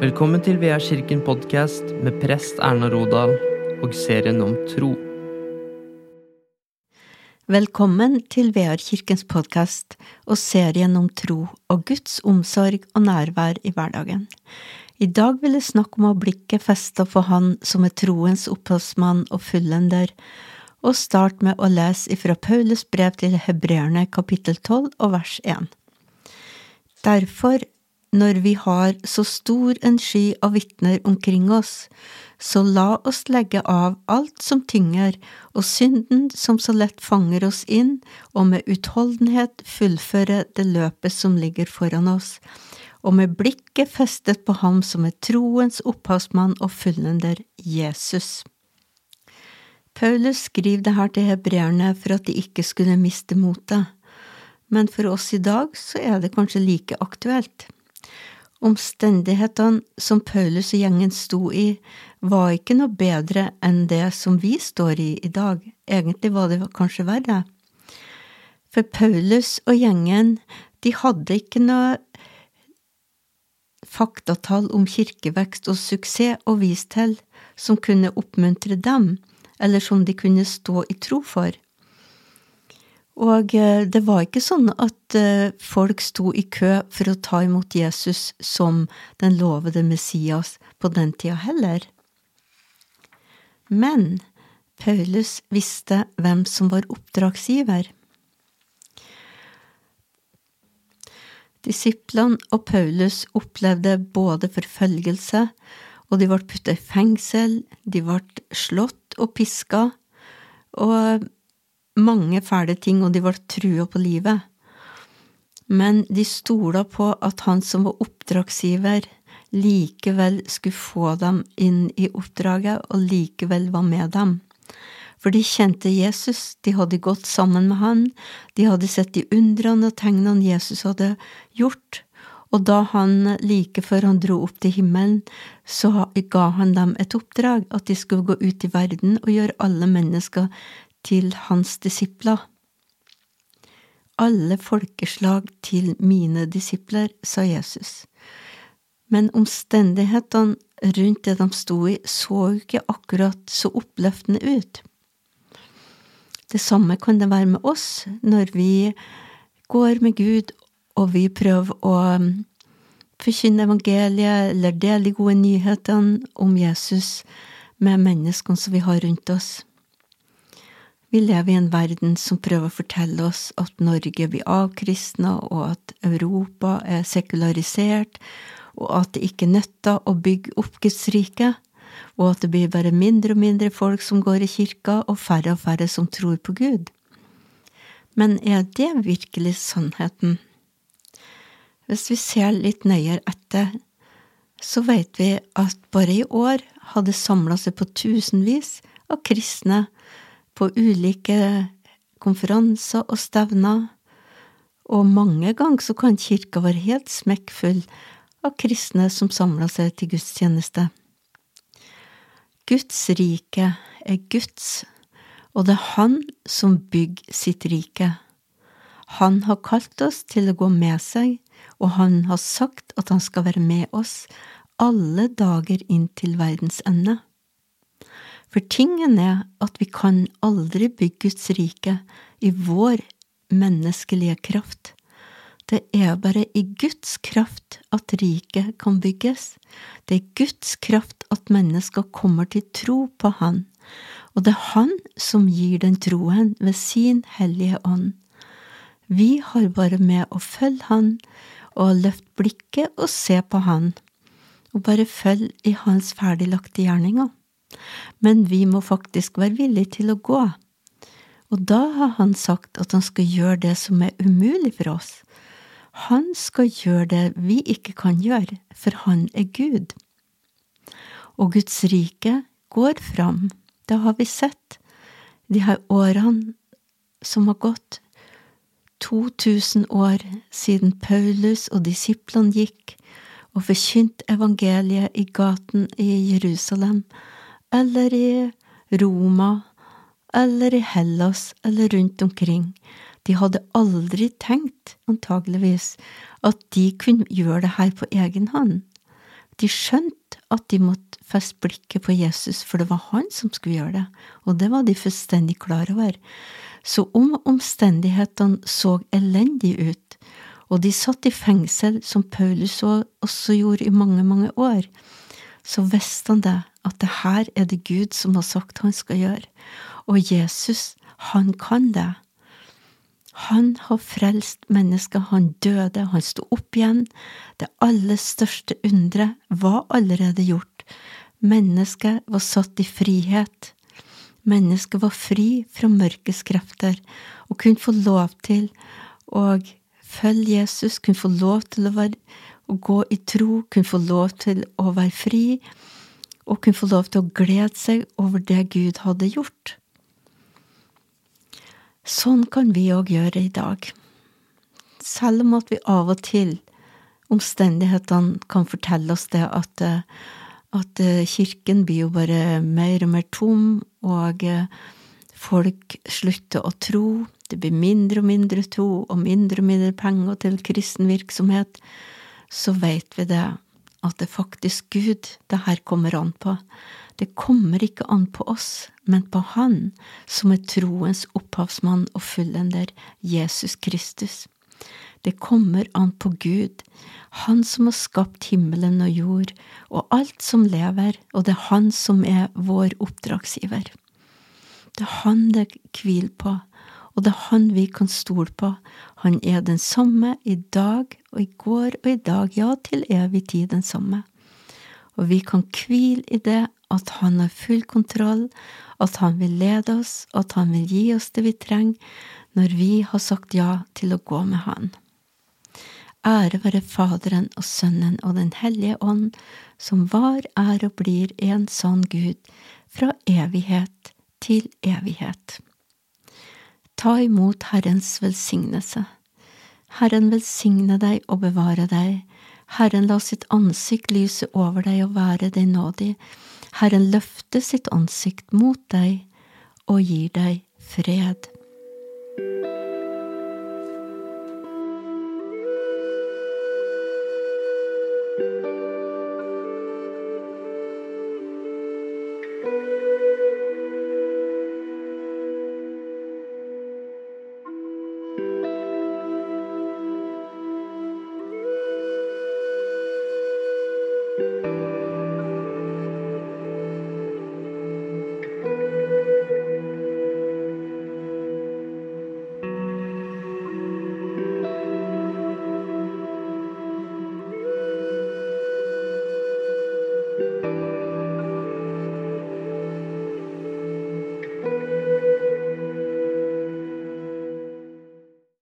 Velkommen til Vea kirken podkast med prest Erna Rodal og serien om tro. Velkommen til VR kirkens podkast og serien om tro og Guds omsorg og nærvær i hverdagen. I dag vil jeg snakke om å blikket festa på Han som er troens opphavsmann og fullender, og starte med å lese ifra Paulus brev til hebreerne kapittel 12 og vers 1. Derfor når vi har så stor en sky av vitner omkring oss, så la oss legge av alt som tynger, og synden som så lett fanger oss inn, og med utholdenhet fullføre det løpet som ligger foran oss, og med blikket festet på ham som er troens opphavsmann og fullender, Jesus. Paulus skriver det her til hebreerne for at de ikke skulle miste motet, men for oss i dag så er det kanskje like aktuelt. Omstendighetene som Paulus og gjengen sto i, var ikke noe bedre enn det som vi står i i dag, egentlig var det kanskje verre. For Paulus og gjengen, de hadde ikke noe faktatall om kirkevekst og suksess å vise til som kunne oppmuntre dem, eller som de kunne stå i tro for. Og eh, det var ikke sånn at eh, folk sto i kø for å ta imot Jesus som den lovede Messias på den tida heller. Men Paulus visste hvem som var oppdragsgiver. Disiplene og Paulus opplevde både forfølgelse, og de ble putta i fengsel, de ble slått og piska, og mange fæle ting, og de var trua på livet. Men de stola på at han som var oppdragsgiver, likevel skulle få dem inn i oppdraget og likevel var med dem. For de kjente Jesus, de hadde gått sammen med han, de hadde sett de undrene og tegnene Jesus hadde gjort, og da han like før han dro opp til himmelen, så ga han dem et oppdrag, at de skulle gå ut i verden og gjøre alle mennesker til hans disipler. Alle folkeslag til mine disipler, sa Jesus. Men omstendighetene rundt det de sto i, så jo ikke akkurat så oppløftende ut. Det samme kan det være med oss når vi går med Gud og vi prøver å um, forkynne evangeliet eller dele de gode nyhetene om Jesus med menneskene som vi har rundt oss. Vi lever i en verden som prøver å fortelle oss at Norge blir avkristna, og at Europa er sekularisert, og at det ikke nytter å bygge opp Guds rike, og at det blir bare mindre og mindre folk som går i kirka, og færre og færre som tror på Gud. Men er det virkelig sannheten? Hvis vi ser litt nøyere etter, så vet vi at bare i år hadde samla seg på tusenvis av kristne på ulike konferanser og stevner, og mange ganger så kan kirka være helt smekkfull av kristne som samler seg til gudstjeneste. Guds rike er Guds, og det er Han som bygger sitt rike. Han har kalt oss til å gå med seg, og han har sagt at han skal være med oss alle dager inn til verdens ende. For tingen er at vi kan aldri bygge Guds rike i vår menneskelige kraft. Det er bare i Guds kraft at riket kan bygges. Det er Guds kraft at mennesker kommer til tro på Han, og det er Han som gir den troen ved sin hellige ånd. Vi har bare med å følge Han og løfte blikket og se på Han, og bare følge i Hans ferdiglagte gjerninger men vi må faktisk være villige til å gå. Og da har han sagt at han skal gjøre det som er umulig for oss. Han skal gjøre det vi ikke kan gjøre, for han er Gud. Og Guds rike går fram, det har vi sett, de her årene som har gått, 2000 år siden Paulus og disiplene gikk og forkynte evangeliet i gaten i Jerusalem, eller i Roma, eller i Hellas, eller rundt omkring. De hadde aldri tenkt, antageligvis, at de kunne gjøre det her på egen hånd. De skjønte at de måtte feste blikket på Jesus, for det var han som skulle gjøre det, og det var de fullstendig klar over. Så om omstendighetene så elendige ut, og de satt i fengsel, som Paulus også gjorde i mange, mange år, så visste han det, at det her er det Gud som har sagt han skal gjøre. Og Jesus, han kan det. Han har frelst mennesker, han døde, han sto opp igjen. Det aller største underet var allerede gjort. Mennesket var satt i frihet. Mennesket var fri fra mørkets krefter og kunne få lov til å følge Jesus, kunne få lov til å, være, å gå i tro, kunne få lov til å være fri, og kunne få lov til å glede seg over det Gud hadde gjort. Sånn kan vi òg gjøre i dag. Selv om at vi av og til, omstendighetene kan fortelle oss det at, eh, at eh, kirken blir jo bare mer og mer tom, og eh, folk slutter å tro, det blir mindre og mindre tro og mindre og mindre penger til kristen virksomhet, så veit vi det at det er faktisk Gud det her kommer an på. Det kommer ikke an på oss, men på Han som er troens opphavsmann og fullender, Jesus Kristus. Det kommer an på Gud, Han som har skapt himmelen og jord og alt som lever, og det er Han som er vår oppdragsgiver. Det er Han det hviler på, og det er Han vi kan stole på. Han er den samme i dag og i går og i dag, ja, til evig tid den samme. Og vi kan hvile i det at han har full kontroll, at han vil lede oss, at han vil gi oss det vi trenger når vi har sagt ja til å gå med han. Ære være Faderen og Sønnen og Den hellige ånd, som var, er og blir en sann Gud, fra evighet til evighet. Ta imot Herrens velsignelse. Herren velsigne deg og bevare deg. Herren la sitt ansikt lyse over deg og være deg nådig. Herren løfte sitt ansikt mot deg og gir deg fred.